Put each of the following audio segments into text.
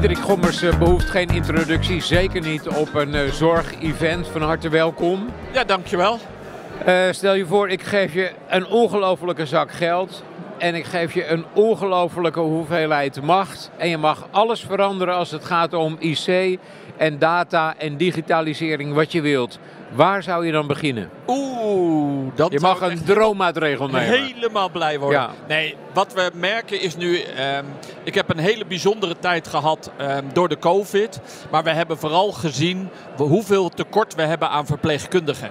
Diederik Gommers eh, behoeft geen introductie, zeker niet op een uh, zorgevent. Van harte welkom. Ja, dankjewel. Uh, stel je voor, ik geef je een ongelofelijke zak geld en ik geef je een ongelofelijke hoeveelheid macht. En je mag alles veranderen als het gaat om IC en data en digitalisering, wat je wilt. Waar zou je dan beginnen? Oeh, dat Je mag een droommaatregel nemen. Helemaal blij worden. Ja. Nee, wat we merken is nu... Um, ik heb een hele bijzondere tijd gehad um, door de COVID. Maar we hebben vooral gezien hoeveel tekort we hebben aan verpleegkundigen.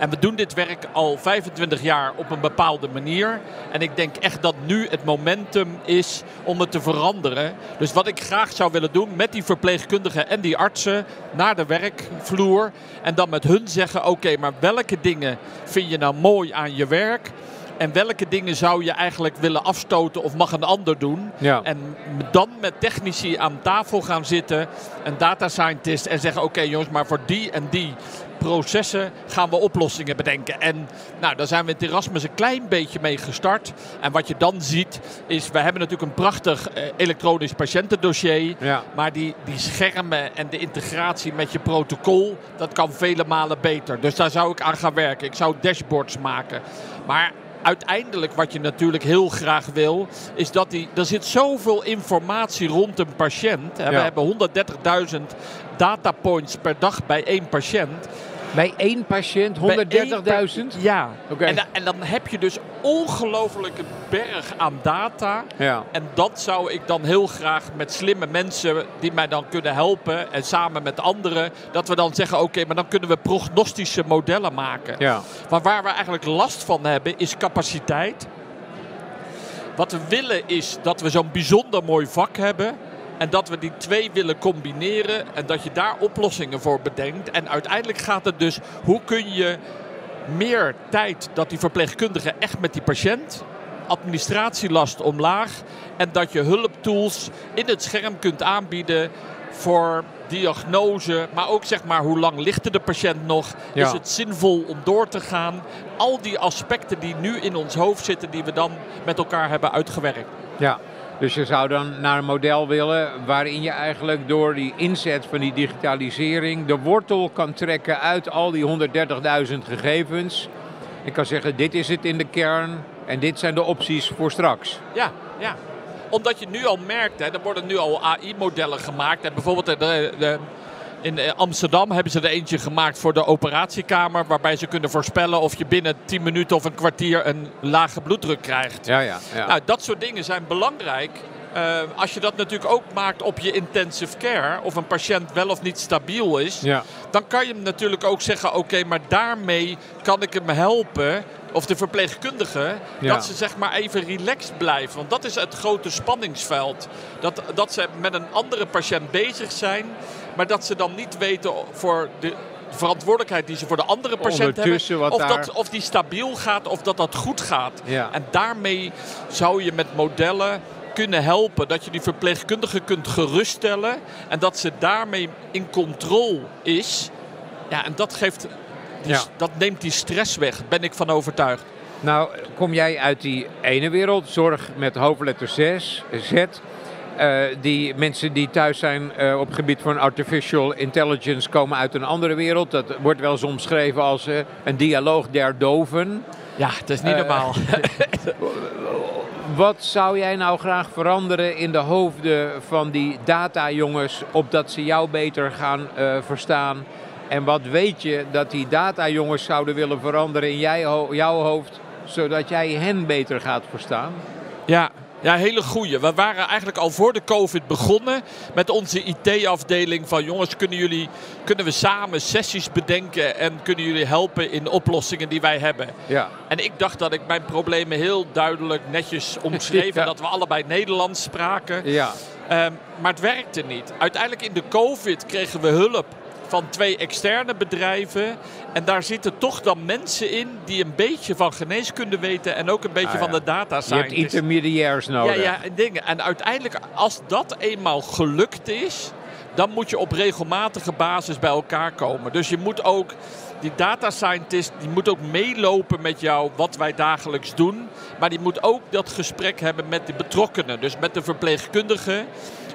En we doen dit werk al 25 jaar op een bepaalde manier. En ik denk echt dat nu het momentum is om het te veranderen. Dus wat ik graag zou willen doen met die verpleegkundigen en die artsen naar de werkvloer. En dan met hun zeggen: oké, maar welke dingen vind je nou mooi aan je werk? En welke dingen zou je eigenlijk willen afstoten of mag een ander doen? Ja. En dan met technici aan tafel gaan zitten, een data scientist, en zeggen: Oké, jongens, maar voor die en die processen gaan we oplossingen bedenken. En nou, daar zijn we in Erasmus een klein beetje mee gestart. En wat je dan ziet, is we hebben natuurlijk een prachtig eh, elektronisch patiëntendossier. Ja. Maar die, die schermen en de integratie met je protocol, dat kan vele malen beter. Dus daar zou ik aan gaan werken. Ik zou dashboards maken. Maar uiteindelijk wat je natuurlijk heel graag wil, is dat die, er zit zoveel informatie rond een patiënt. Ja. We hebben 130.000 datapoints per dag bij één patiënt. Bij één patiënt 130.000? Ja. Okay. En, en, dan heb je dus ongelofelijke berg aan data. Ja. En dat zou ik dan heel graag met slimme mensen die mij dan kunnen helpen. En samen met anderen. Dat we dan zeggen, oké, maar dan kunnen we prognostische modellen maken. Ja. Maar waar we eigenlijk last van hebben, is capaciteit. Wat we willen is dat we zo'n bijzonder mooi vak hebben. En dat we die twee willen combineren en dat je daar oplossingen voor bedenkt. En uiteindelijk gaat het dus, hoe kun je meer tijd dat die verpleegkundige echt met die patiënt, administratielast omlaag en dat je hulptools in het scherm kunt aanbieden voor diagnose, maar ook zeg maar hoe lang ligt de patiënt nog? Ja. Is het zinvol om door te gaan? Al die aspecten die nu in ons hoofd zitten, die we dan met elkaar hebben uitgewerkt. Ja, dus je zou dan naar een model willen waarin je eigenlijk door die inzet van die digitalisering de wortel kan trekken uit al die 130.000 gegevens. Ik kan zeggen, dit is het in de kern en dit zijn de opties voor straks. Ja, ja. Omdat je nu al merkt, hè, er worden nu al AI-modellen gemaakt. En bijvoorbeeld de, de, in Amsterdam hebben ze er eentje gemaakt voor de operatiekamer. Waarbij ze kunnen voorspellen of je binnen 10 minuten of een kwartier een lage bloeddruk krijgt. Ja, ja, ja. Nou, dat soort dingen zijn belangrijk. Uh, als je dat natuurlijk ook maakt op je intensive care, of een patiënt wel of niet stabiel is, Ja. dan kan je hem natuurlijk ook zeggen: oké, maar daarmee kan ik hem helpen. Of de verpleegkundige, Ja. dat ze zeg maar even relaxed blijven. Want dat is het grote spanningsveld. Dat, dat ze met een andere patiënt bezig zijn, maar dat ze dan niet weten voor de verantwoordelijkheid die ze voor de andere patiënt hebben. Of, daar- dat, of die stabiel gaat, of dat dat goed gaat. Ja. En daarmee zou je met modellen kunnen helpen. Dat je die verpleegkundige kunt geruststellen. En dat ze daarmee in controle is. Ja, en dat geeft... die- Ja. Dat neemt die stress weg, ben ik van overtuigd. Nou, kom jij uit die ene wereld, zorg met hoofdletter 6, Z. Eh, die mensen die thuis zijn eh, op het gebied van artificial intelligence komen uit een andere wereld. Dat wordt wel eens omschreven als eh, een dialoog der doven. Ja, het is niet normaal. Wat zou jij nou graag veranderen in de hoofden van die datajongens, opdat ze jou beter gaan verstaan? En wat weet je dat die datajongens zouden willen veranderen in jij, jouw hoofd, zodat jij hen beter gaat verstaan? Ja, ja, hele goeie. We waren eigenlijk al voor de COVID begonnen met onze IT-afdeling van jongens, kunnen, jullie, kunnen we samen sessies bedenken en kunnen jullie helpen in oplossingen die wij hebben? Ja, En ik dacht dat ik mijn problemen heel duidelijk netjes omschreef Ja. en dat we allebei Nederlands spraken. ja, Ehm, maar het werkte niet. Uiteindelijk in de COVID kregen we hulp van twee externe bedrijven. En daar zitten toch dan mensen in die een beetje van geneeskunde weten en ook een beetje Ah, van de data je hebt intermediairs nodig. Ja, ja, en dingen. En uiteindelijk, als dat eenmaal gelukt is, dan moet je op regelmatige basis bij elkaar komen. Dus je moet ook, die data scientist, die moet ook meelopen met jou wat wij dagelijks doen. Maar die moet ook dat gesprek hebben met de betrokkenen, dus met de verpleegkundigen.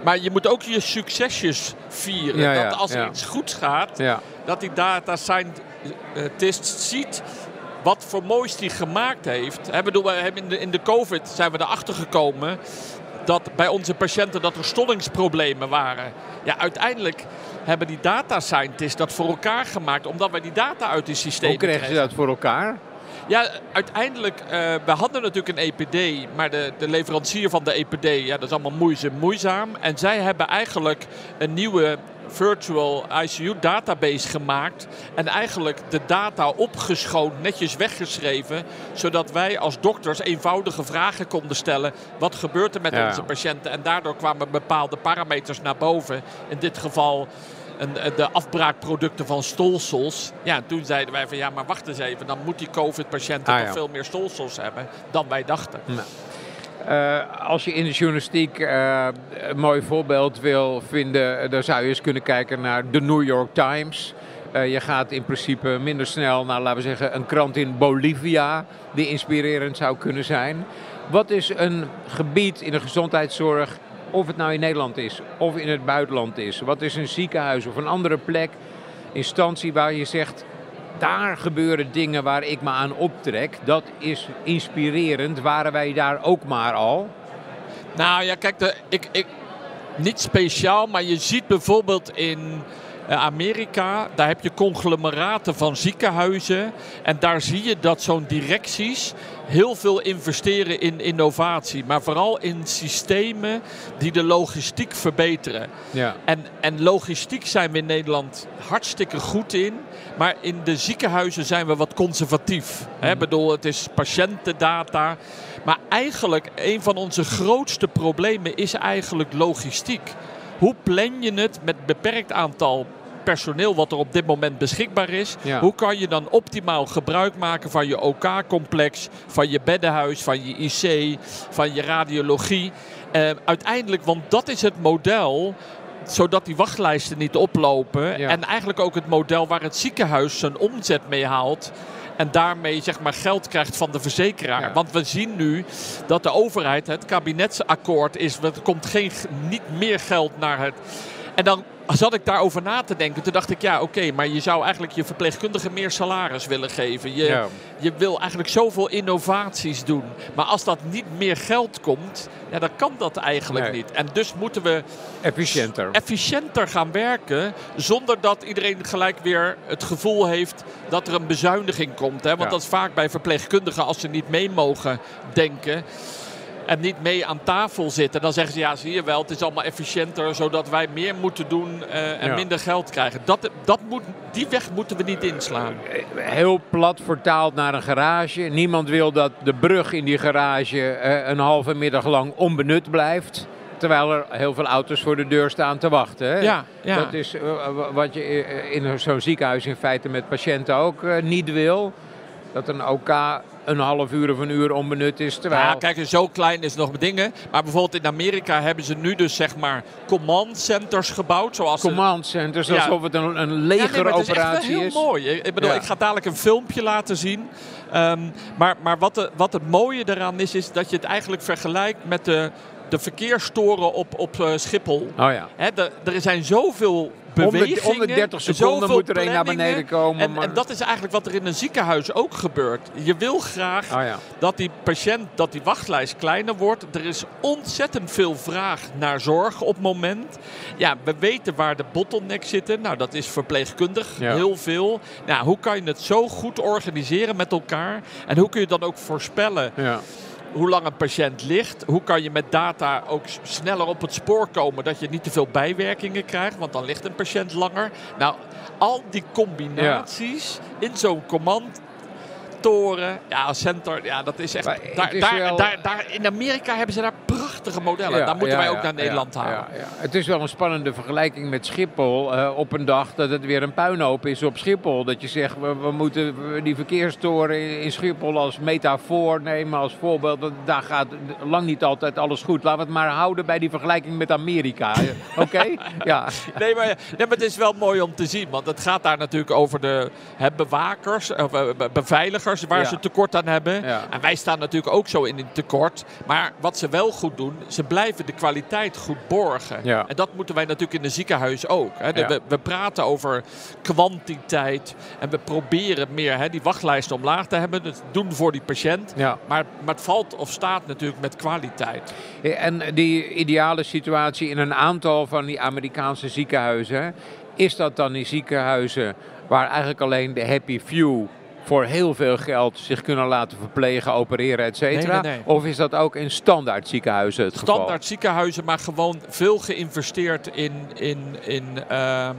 Maar je moet ook je succesjes vieren. dat als er iets goeds gaat, dat die data scientist ziet wat voor moois die gemaakt heeft. He, bedoel, in, de, in de COVID zijn we erachter gekomen dat bij onze patiënten dat er stollingsproblemen waren. Ja, uiteindelijk hebben die data scientists dat voor elkaar gemaakt, omdat wij die data uit die systemen Hoe kregen ze dat voor elkaar? Ja, uiteindelijk, uh, we hadden natuurlijk een EPD, maar de, de leverancier van de EPD, ja, dat is allemaal moeizaam, moeizaam. En zij hebben eigenlijk een nieuwe virtual ICU database gemaakt. En eigenlijk de data opgeschoond, netjes weggeschreven. Zodat wij als dokters eenvoudige vragen konden stellen. Wat gebeurt er met onze patiënten? En daardoor kwamen bepaalde parameters naar boven. In dit geval de afbraakproducten van stolsels. Ja, toen zeiden wij van ja, maar wacht eens even. Dan moet die COVID-patiënt ah, toch veel meer stolsels hebben dan wij dachten. Uh, als je in de journalistiek uh, een mooi voorbeeld wil vinden, dan zou je eens kunnen kijken naar de New York Times. Uh, je gaat in principe minder snel naar, laten we zeggen, een krant in Bolivia, die inspirerend zou kunnen zijn. Wat is een gebied in de gezondheidszorg, of het nou in Nederland is of in het buitenland is? Wat is een ziekenhuis of een andere plek, instantie waar je zegt, daar gebeuren dingen waar ik me aan optrek. Dat is inspirerend. Waren wij daar ook maar al? Nou ja, kijk, de, ik, ik, niet speciaal, maar je ziet bijvoorbeeld in Amerika, daar heb je conglomeraten van ziekenhuizen. En daar zie je dat zo'n directies heel veel investeren in innovatie. Maar vooral in systemen die de logistiek verbeteren. Ja. En, en logistiek zijn we in Nederland hartstikke goed in. Maar in de ziekenhuizen zijn we wat conservatief. Ik mm. bedoel, het is patiëntendata. Maar eigenlijk, een van onze grootste problemen is eigenlijk logistiek. Hoe plan je het met beperkt aantal personeel wat er op dit moment beschikbaar is. Hoe kan je dan optimaal gebruik maken van je OK-complex, van je beddenhuis, van je IC, van je radiologie. Uh, uiteindelijk, want dat is het model zodat die wachtlijsten niet oplopen. En eigenlijk ook het model waar het ziekenhuis zijn omzet mee haalt. En daarmee zeg maar geld krijgt van de verzekeraar. Want we zien nu dat de overheid, het kabinetsakkoord is, er komt geen, niet meer geld naar het. En dan zat ik daarover na te denken. Toen dacht ik, ja, oké, maar je zou eigenlijk je verpleegkundige meer salaris willen geven. Je, je wil eigenlijk zoveel innovaties doen. Maar als dat niet meer geld komt, ja, dan kan dat eigenlijk niet. En dus moeten we efficiënter. efficiënter gaan werken. Zonder dat iedereen gelijk weer het gevoel heeft dat er een bezuiniging komt. Hè? Want dat is vaak bij verpleegkundigen als ze niet mee mogen denken en niet mee aan tafel zitten. Dan zeggen ze, ja, zie je wel, het is allemaal efficiënter, zodat wij meer moeten doen uh, en minder geld krijgen. Dat, dat moet, die weg moeten we niet inslaan. Heel plat vertaald naar een garage. Niemand wil dat de brug in die garage uh, een halve middag lang onbenut blijft. Terwijl er heel veel auto's voor de deur staan te wachten. Hè? Ja, ja. Dat is uh, wat je in zo'n ziekenhuis in feite met patiënten ook niet wil. Dat een OK een half uur of een uur onbenut is. Terwijl... Ja, kijk, zo klein is nog dingen. Maar bijvoorbeeld in Amerika hebben ze nu dus zeg maar command centers gebouwd. Zoals command centers, alsof het een, een legeroperatie ja, nee, is. heel mooi. Ik bedoel, ik ga dadelijk een filmpje laten zien. Um, maar maar wat, de, wat het mooie eraan is, is dat je het eigenlijk vergelijkt met de de verkeerstoren op, op uh, Schiphol. Oh ja. de, er zijn zoveel bewegingen. Om de, 30 seconden moet er een naar beneden komen. En, en, dat is eigenlijk wat er in een ziekenhuis ook gebeurt. Je wil graag oh ja. dat die patiënt, dat die wachtlijst kleiner wordt. Er is ontzettend veel vraag naar zorg op het moment. Ja, we weten waar de bottlenecks zitten. Nou, dat is verpleegkundig. Heel veel. Nou, hoe kan je het zo goed organiseren met elkaar? En hoe kun je dan ook voorspellen... Ja hoe lang een patiënt ligt. Hoe kan je met data ook sneller op het spoor komen dat je niet te veel bijwerkingen krijgt, want dan ligt een patiënt langer. Nou, al die combinaties in zo'n command toren, ja, center, ja, dat is echt. Daar, daar, daar, daar, in Amerika hebben ze daar prachtig prachtige modellen. Daar moeten wij ook naar Nederland halen. Het is wel een spannende vergelijking met Schiphol. Uh, op een dag dat het weer een puinhoop is op Schiphol. Dat je zegt, we, we moeten die verkeerstoren in Schiphol als metafoor nemen, als voorbeeld. Daar gaat lang niet altijd alles goed. Laten we het maar houden bij die vergelijking met Amerika. Oké? ja. Nee maar, nee, maar het is wel mooi om te zien. Want het gaat daar natuurlijk over de hè, bewakers, of, uh, beveiligers, waar ze tekort aan hebben. En wij staan natuurlijk ook zo in een tekort. Maar wat ze wel goed doen, ze blijven de kwaliteit goed borgen. En dat moeten wij natuurlijk in de ziekenhuis ook. Hè. we, we, praten over kwantiteit en we proberen meer hè, die wachtlijsten omlaag te hebben. Dat doen voor die patiënt. Maar, maar het valt of staat natuurlijk met kwaliteit. En die ideale situatie in een aantal van die Amerikaanse ziekenhuizen, is dat dan die ziekenhuizen waar eigenlijk alleen de happy few voor heel veel geld zich kunnen laten verplegen, opereren, et cetera? Of is dat ook in standaard ziekenhuizen het standaard Standaard ziekenhuizen, maar gewoon veel geïnvesteerd in, in, in, uh,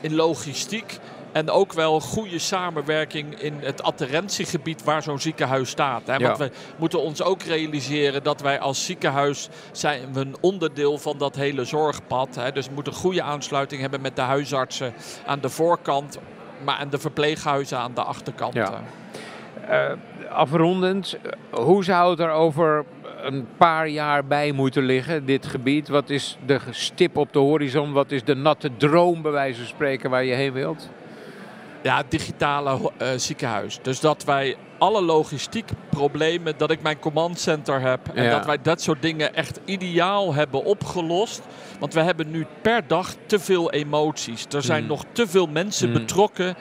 in logistiek. En ook wel goede samenwerking in het adherentiegebied waar zo'n ziekenhuis staat. Hè? Want we moeten ons ook realiseren dat wij als ziekenhuis zijn we een onderdeel van dat hele zorgpad. Hè? Dus we moeten goede aansluiting hebben met de huisartsen aan de voorkant maar en de verpleeghuizen aan de achterkant. Ja. Uh, afrondend, hoe zou het er over een paar jaar bij moeten liggen, dit gebied? Wat is de stip op de horizon? Wat is de natte droom, bij wijze van spreken, waar je heen wilt? Ja, digitale uh, ziekenhuis. Dus dat wij alle logistiek problemen, dat ik mijn command center heb. En dat wij dat soort dingen echt ideaal hebben opgelost. Want we hebben nu per dag te veel emoties. Er zijn mm. nog te veel mensen mm. betrokken.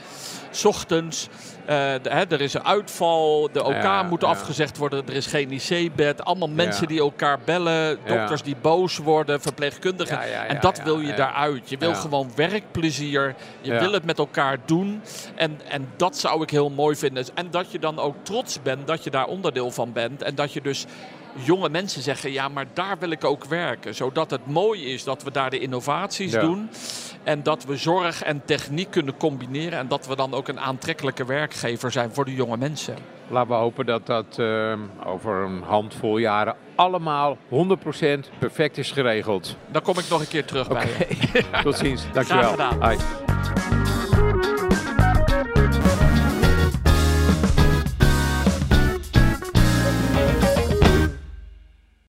S ochtends uh, hè, er is een uitval, de OK moet afgezegd worden, er is geen IC-bed. Allemaal mensen die elkaar bellen, dokters die boos worden, verpleegkundigen. en dat wil je daaruit. Je wil gewoon werkplezier, je wil het met elkaar doen. En, en dat zou ik heel mooi vinden. En dat je dan ook trots bent dat je daar onderdeel van bent. En dat je dus jonge mensen zeggen, ja, maar daar wil ik ook werken. Zodat het mooi is dat we daar de innovaties doen. En dat we zorg en techniek kunnen combineren. En dat we dan ook een aantrekkelijke werkgever zijn voor de jonge mensen. Laten we hopen dat dat uh, over een handvol jaren allemaal 100% perfect is geregeld. Dan kom ik nog een keer terug bij je. Tot ziens. Dankjewel. Graag gedaan.